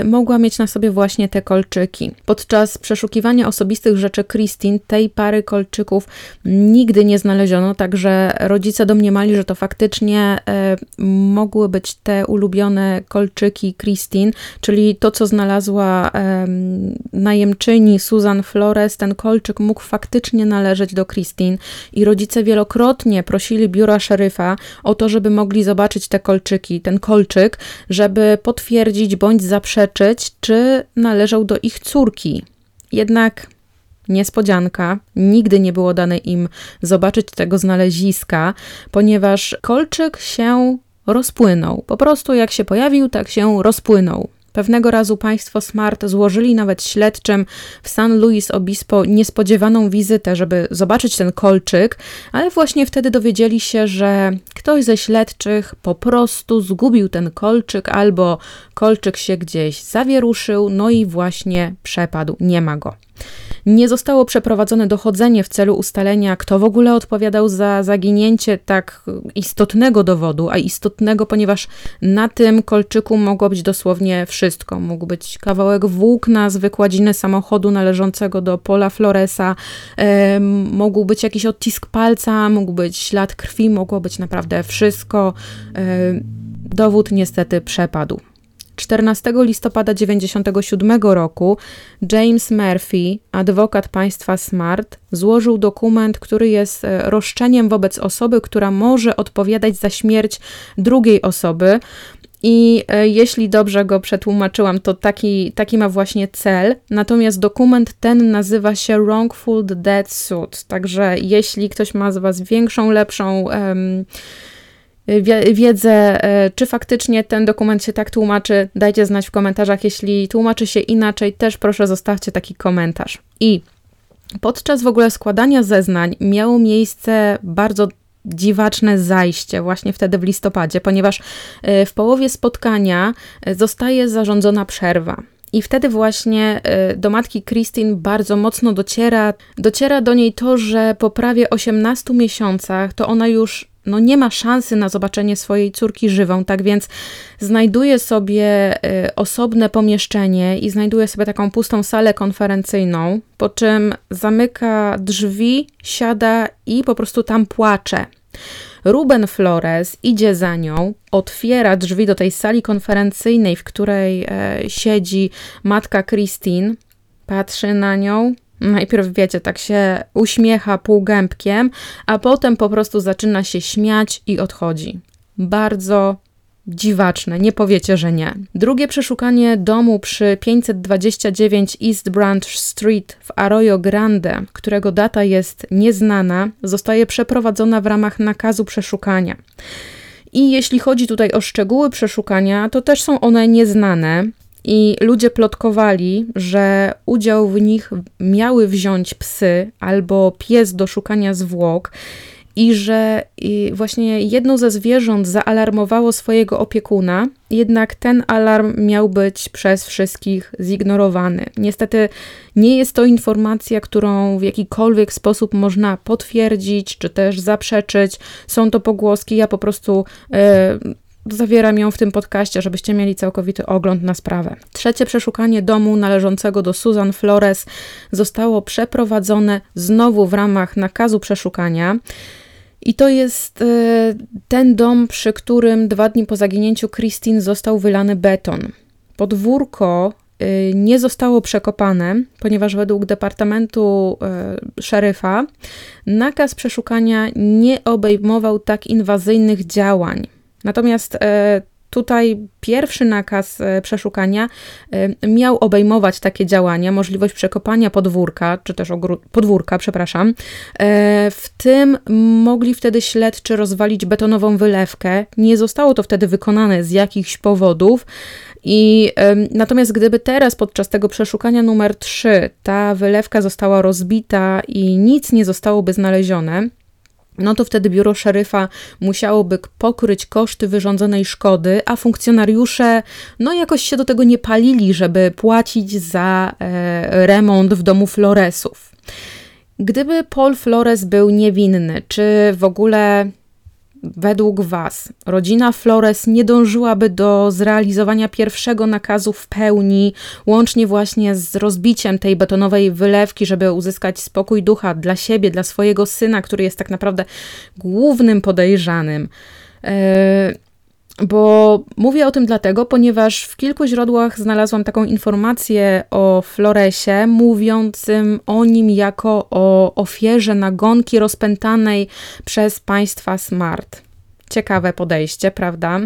y, mogła mieć na sobie właśnie te kolczyki. Podczas przeszukiwania osobistych rzeczy Christine tej pary kolczyków nigdy nie znaleziono, także rodzice domniemali, że to faktycznie y, mogły być te ulubione kolczyki Christine, czyli to, co znalazła najemczyni Susan Flores, ten kolczyk mógł faktycznie należeć do Christine i rodzice wielokrotnie prosili biura szeryfa o to, żeby mogli zobaczyć te kolczyki, ten kolczyk, żeby potwierdzić bądź zaprzeczyć, czy należał do ich córki. Jednak niespodzianka, nigdy nie było dane im zobaczyć tego znaleziska, ponieważ kolczyk się rozpłynął. Po prostu jak się pojawił, tak się rozpłynął. Pewnego razu państwo Smart złożyli nawet śledczym w San Luis Obispo niespodziewaną wizytę, żeby zobaczyć ten kolczyk, ale właśnie wtedy dowiedzieli się, że ktoś ze śledczych po prostu zgubił ten kolczyk albo kolczyk się gdzieś zawieruszył, no i właśnie przepadł, nie ma go. Nie zostało przeprowadzone dochodzenie w celu ustalenia, kto w ogóle odpowiadał za zaginięcie tak istotnego dowodu, a istotnego, ponieważ na tym kolczyku mogło być dosłownie wszystko. Mógł być kawałek włókna z wykładziny samochodu należącego do Pola Floresa, e, mógł być jakiś odcisk palca, mógł być ślad krwi, mogło być naprawdę wszystko. E, dowód niestety przepadł. 14 listopada 1997 roku James Murphy, adwokat państwa Smart, złożył dokument, który jest e, roszczeniem wobec osoby, która może odpowiadać za śmierć drugiej osoby. I e, jeśli dobrze go przetłumaczyłam, to taki, taki ma właśnie cel. Natomiast dokument ten nazywa się Wrongful Death Suit. Także jeśli ktoś ma z Was większą, lepszą. Wiedzę, e, czy faktycznie ten dokument się tak tłumaczy. Dajcie znać w komentarzach. Jeśli tłumaczy się inaczej, też proszę zostawcie taki komentarz. I podczas w ogóle składania zeznań miało miejsce bardzo dziwaczne zajście właśnie wtedy w listopadzie, ponieważ e, w połowie spotkania e, zostaje zarządzona przerwa. I wtedy właśnie do matki Christine bardzo mocno dociera, dociera do niej to, że po prawie 18 miesiącach to ona już no nie ma szansy na zobaczenie swojej córki żywą, tak więc znajduje sobie y, osobne pomieszczenie i znajduje sobie taką pustą salę konferencyjną, po czym zamyka drzwi, siada i po prostu tam płacze. Ruben Flores idzie za nią, otwiera drzwi do tej sali konferencyjnej, w której e, siedzi matka Christine, patrzy na nią, Najpierw, wiecie, tak się uśmiecha półgębkiem, a potem po prostu zaczyna się śmiać i odchodzi. Bardzo dziwaczne, nie powiecie, że nie. Drugie przeszukanie domu przy 529 East Branch Street w Arroyo Grande, którego data jest nieznana, zostaje przeprowadzona w ramach nakazu przeszukania. I jeśli chodzi tutaj o szczegóły przeszukania, to też są one nieznane. I ludzie plotkowali, że udział w nich miały wziąć psy albo pies do szukania zwłok, i że właśnie jedno ze zwierząt zaalarmowało swojego opiekuna, jednak ten alarm miał być przez wszystkich zignorowany. Niestety nie jest to informacja, którą w jakikolwiek sposób można potwierdzić czy też zaprzeczyć. Są to pogłoski, ja po prostu. Yy, zawieram ją w tym podcaście, żebyście mieli całkowity ogląd na sprawę. Trzecie przeszukanie domu należącego do Susan Flores zostało przeprowadzone znowu w ramach nakazu przeszukania. I to jest e, ten dom, przy którym dwa dni po zaginięciu Christine został wylany beton. Podwórko e, nie zostało przekopane, ponieważ według departamentu y, szeryfa nakaz przeszukania nie obejmował tak inwazyjnych działań. Natomiast e, tutaj pierwszy nakaz e, przeszukania e, miał obejmować takie działania, możliwość przekopania podwórka, czy też podwórka, przepraszam. W tym mogli wtedy śledczy rozwalić betonową wylewkę. Nie zostało to wtedy wykonane z jakichś powodów. I natomiast gdyby teraz podczas tego przeszukania numer 3 ta wylewka została rozbita i nic nie zostałoby znalezione, no to wtedy biuro szeryfa musiałoby pokryć koszty wyrządzonej szkody, a funkcjonariusze no jakoś się do tego nie palili, żeby płacić za e, remont w domu Floresów. Gdyby Paul Flores był niewinny, czy w ogóle według Was rodzina Flores nie dążyłaby do zrealizowania pierwszego nakazu w pełni, łącznie właśnie z rozbiciem tej betonowej wylewki, żeby uzyskać spokój ducha dla siebie, dla swojego syna, który jest tak naprawdę głównym podejrzanym? Yy, bo mówię o tym dlatego, ponieważ w kilku źródłach znalazłam taką informację o Floresie, mówiącym o nim jako o ofierze nagonki rozpętanej przez państwa Smart. Ciekawe podejście, prawda?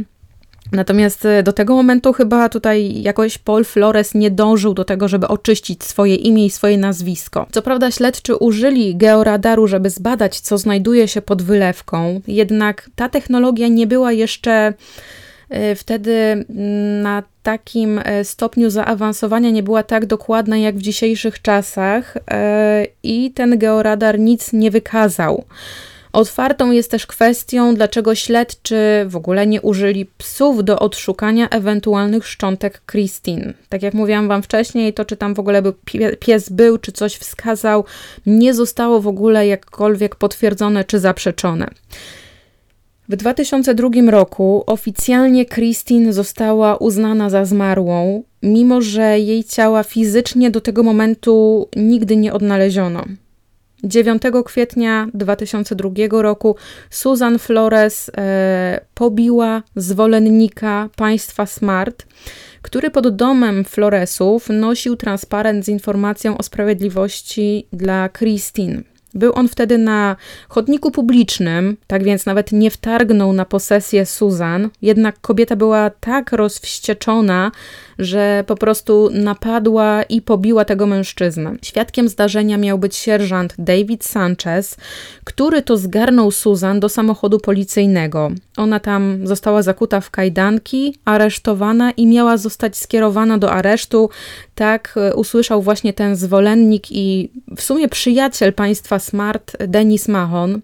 Natomiast e, do tego momentu chyba tutaj jakoś Paul Flores nie dążył do tego, żeby oczyścić swoje imię i swoje nazwisko. Co prawda śledczy użyli georadaru, żeby zbadać, co znajduje się pod wylewką, jednak ta technologia nie była jeszcze e, wtedy mm, na takim e, stopniu zaawansowania nie była tak dokładna jak w dzisiejszych czasach i ten georadar nic nie wykazał. Otwartą jest też kwestią, dlaczego śledczy w ogóle nie użyli psów do odszukania ewentualnych szczątek Christine. Tak jak mówiłam Wam wcześniej, to czy tam w ogóle by pies był, czy coś wskazał, nie zostało w ogóle jakkolwiek potwierdzone czy zaprzeczone. W 2002 roku oficjalnie Christine została uznana za zmarłą, mimo że jej ciała fizycznie do tego momentu nigdy nie odnaleziono. 9 kwietnia 2002 roku Susan Flores e, pobiła zwolennika państwa Smart, który pod domem Floresów nosił transparent z informacją o sprawiedliwości dla Christine. Był on wtedy na chodniku publicznym, tak więc nawet nie wtargnął na posesję Susan, jednak kobieta była tak rozwścieczona, że po prostu napadła i pobiła tego mężczyznę. Świadkiem zdarzenia miał być sierżant David Sanchez, który to zgarnął Susan do samochodu policyjnego. Ona tam została zakuta w kajdanki, aresztowana i miała zostać skierowana do aresztu. Tak e, usłyszał właśnie ten zwolennik i w sumie przyjaciel państwa Smart, Denis Mahon.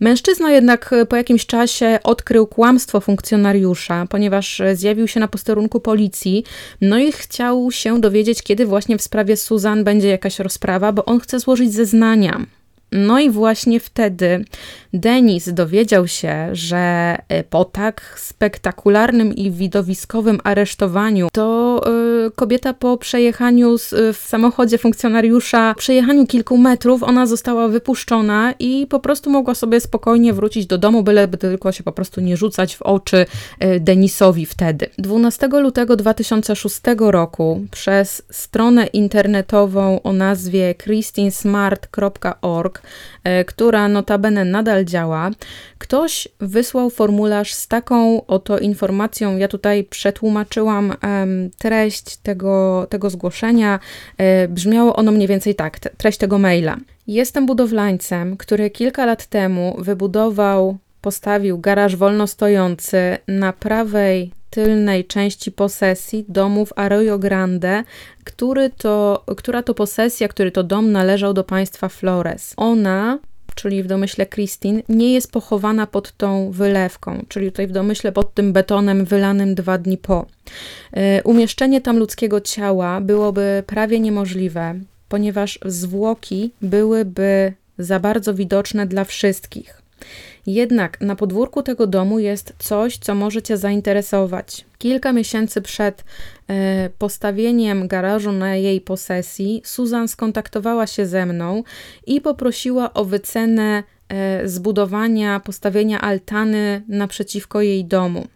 Mężczyzna jednak e, po jakimś czasie odkrył kłamstwo funkcjonariusza, ponieważ e, zjawił się na posterunku policji, no i chciał się dowiedzieć, kiedy właśnie w sprawie Suzan będzie jakaś rozprawa, bo on chce złożyć zeznania. No i właśnie wtedy Denis dowiedział się, że e, po tak spektakularnym i widowiskowym aresztowaniu, to y, kobieta po przejechaniu z, w samochodzie funkcjonariusza, przejechaniu kilku metrów, ona została wypuszczona i po prostu mogła sobie spokojnie wrócić do domu, byleby tylko się po prostu nie rzucać w oczy y, Denisowi wtedy. 12 lutego 2006 roku przez stronę internetową o nazwie christinesmart.org, y, która notabene nadal działa, ktoś wysłał formularz z taką oto informacją. Ja tutaj przetłumaczyłam um, treść tego, tego zgłoszenia. E, brzmiało ono mniej więcej tak, treść tego maila. Jestem budowlańcem, który kilka lat temu wybudował, postawił garaż wolno stojący na prawej tylnej części posesji domów Arroyo Grande, który to, która to posesja, który to dom należał do państwa Flores. Ona czyli w domyśle Christine, nie jest pochowana pod tą wylewką, czyli tutaj w domyśle pod tym betonem wylanym dwa dni po. E, umieszczenie tam ludzkiego ciała byłoby prawie niemożliwe, ponieważ zwłoki byłyby za bardzo widoczne dla wszystkich. Jednak na podwórku tego domu jest coś, co może Cię zainteresować. Kilka miesięcy przed e, postawieniem garażu na jej posesji, Susan skontaktowała się ze mną i poprosiła o wycenę e, zbudowania, postawienia altany naprzeciwko jej domu.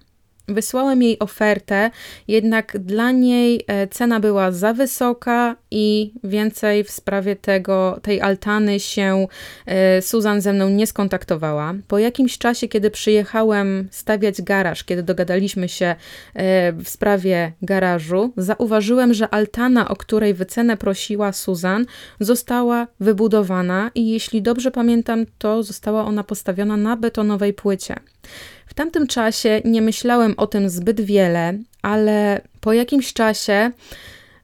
Wysłałem jej ofertę, jednak dla niej e, cena była za wysoka i więcej w sprawie tego, tej altany się e, Susan ze mną nie skontaktowała. Po jakimś czasie, kiedy przyjechałem stawiać garaż, kiedy dogadaliśmy się e, w sprawie garażu, zauważyłem, że altana, o której wycenę prosiła Susan, została wybudowana i jeśli dobrze pamiętam, to została ona postawiona na betonowej płycie. W tamtym czasie nie myślałem o tym zbyt wiele, ale po jakimś czasie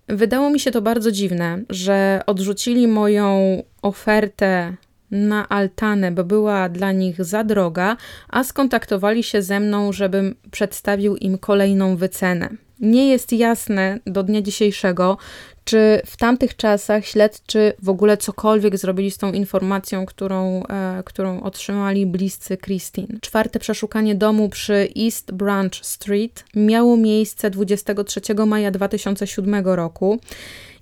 wydało mi się to bardzo dziwne, że odrzucili moją ofertę na altanę, bo była dla nich za droga, a skontaktowali się ze mną, żebym przedstawił im kolejną wycenę. Nie jest jasne do dnia dzisiejszego, czy w tamtych czasach śledczy w ogóle cokolwiek zrobili z tą informacją, którą, e, którą otrzymali bliscy Christine. Czwarte przeszukanie domu przy East Branch Street miało miejsce 23 maja 2007 roku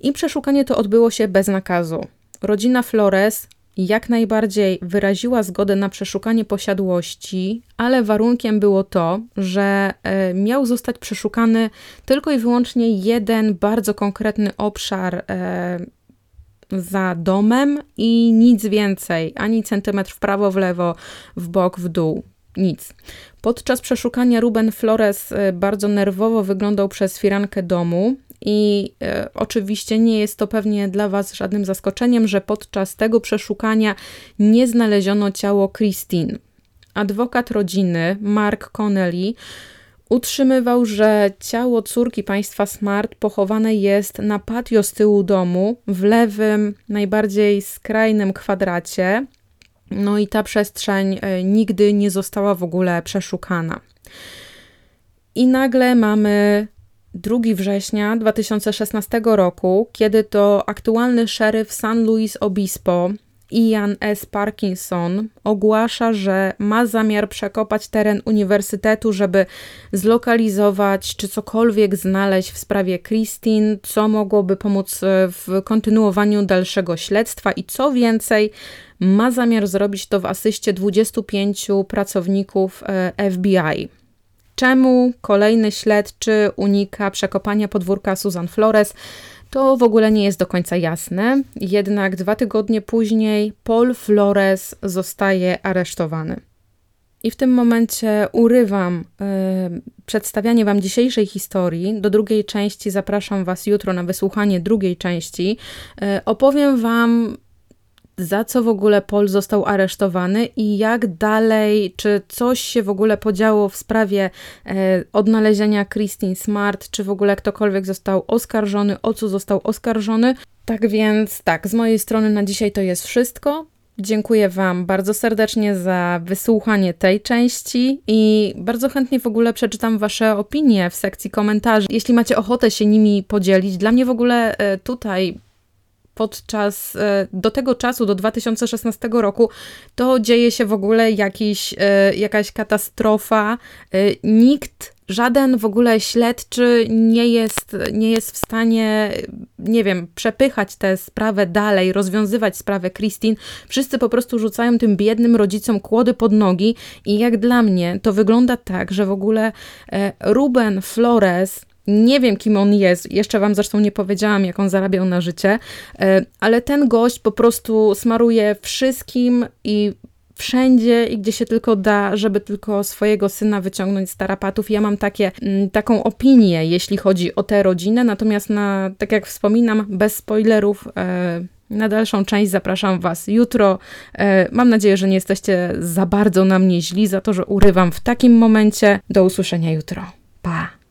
i przeszukanie to odbyło się bez nakazu. Rodzina Flores jak najbardziej wyraziła zgodę na przeszukanie posiadłości, ale warunkiem było to, że e, miał zostać przeszukany tylko i wyłącznie jeden bardzo konkretny obszar e, za domem i nic więcej, ani centymetr w prawo, w lewo, w bok, w dół. Nic. Podczas przeszukania Ruben Flores e, bardzo nerwowo wyglądał przez firankę domu i e, oczywiście nie jest to pewnie dla Was żadnym zaskoczeniem, że podczas tego przeszukania nie znaleziono ciało Christine. Adwokat rodziny Mark Connelly utrzymywał, że ciało córki państwa Smart pochowane jest na patio z tyłu domu, w lewym, najbardziej skrajnym kwadracie. No i ta przestrzeń e, nigdy nie została w ogóle przeszukana. I nagle mamy 2 września 2016 roku, kiedy to aktualny szeryf San Luis Obispo, Ian S. Parkinson, ogłasza, że ma zamiar przekopać teren uniwersytetu, żeby zlokalizować czy cokolwiek znaleźć w sprawie Christine, co mogłoby pomóc e, w kontynuowaniu dalszego śledztwa i co więcej, ma zamiar zrobić to w asyście 25 pracowników e, FBI. Czemu kolejny śledczy unika przekopania podwórka Susan Flores? To w ogóle nie jest do końca jasne. Jednak dwa tygodnie później Paul Flores zostaje aresztowany. I w tym momencie urywam y, przedstawianie Wam dzisiejszej historii. Do drugiej części zapraszam Was jutro na wysłuchanie drugiej części. Y, opowiem Wam za co w ogóle Paul został aresztowany i jak dalej, czy coś się w ogóle podziało w sprawie e, odnalezienia Christine Smart, czy w ogóle ktokolwiek został oskarżony, o co został oskarżony. Tak więc, tak, z mojej strony na dzisiaj to jest wszystko. Dziękuję Wam bardzo serdecznie za wysłuchanie tej części i bardzo chętnie w ogóle przeczytam Wasze opinie w sekcji komentarzy. Jeśli macie ochotę się nimi podzielić, dla mnie w ogóle e, tutaj podczas, e, do tego czasu, do 2016 roku, to dzieje się w ogóle jakiś, e, jakaś katastrofa. E, nikt, żaden w ogóle śledczy nie jest, nie jest w stanie, nie wiem, przepychać tę sprawę dalej, rozwiązywać sprawę Christine. Wszyscy po prostu rzucają tym biednym rodzicom kłody pod nogi i jak dla mnie to wygląda tak, że w ogóle Ruben Flores nie wiem, kim on jest, jeszcze wam zresztą nie powiedziałam, jak on zarabiał na życie, e, ale ten gość po prostu smaruje wszystkim i wszędzie i gdzie się tylko da, żeby tylko swojego syna wyciągnąć z tarapatów. Ja mam takie, mm, taką opinię, jeśli chodzi o tę rodzinę, natomiast na, tak jak wspominam, bez spoilerów, e, na dalszą część zapraszam Was jutro. E, mam nadzieję, że nie jesteście za bardzo na mnie źli za to, że urywam w takim momencie. Do usłyszenia jutro.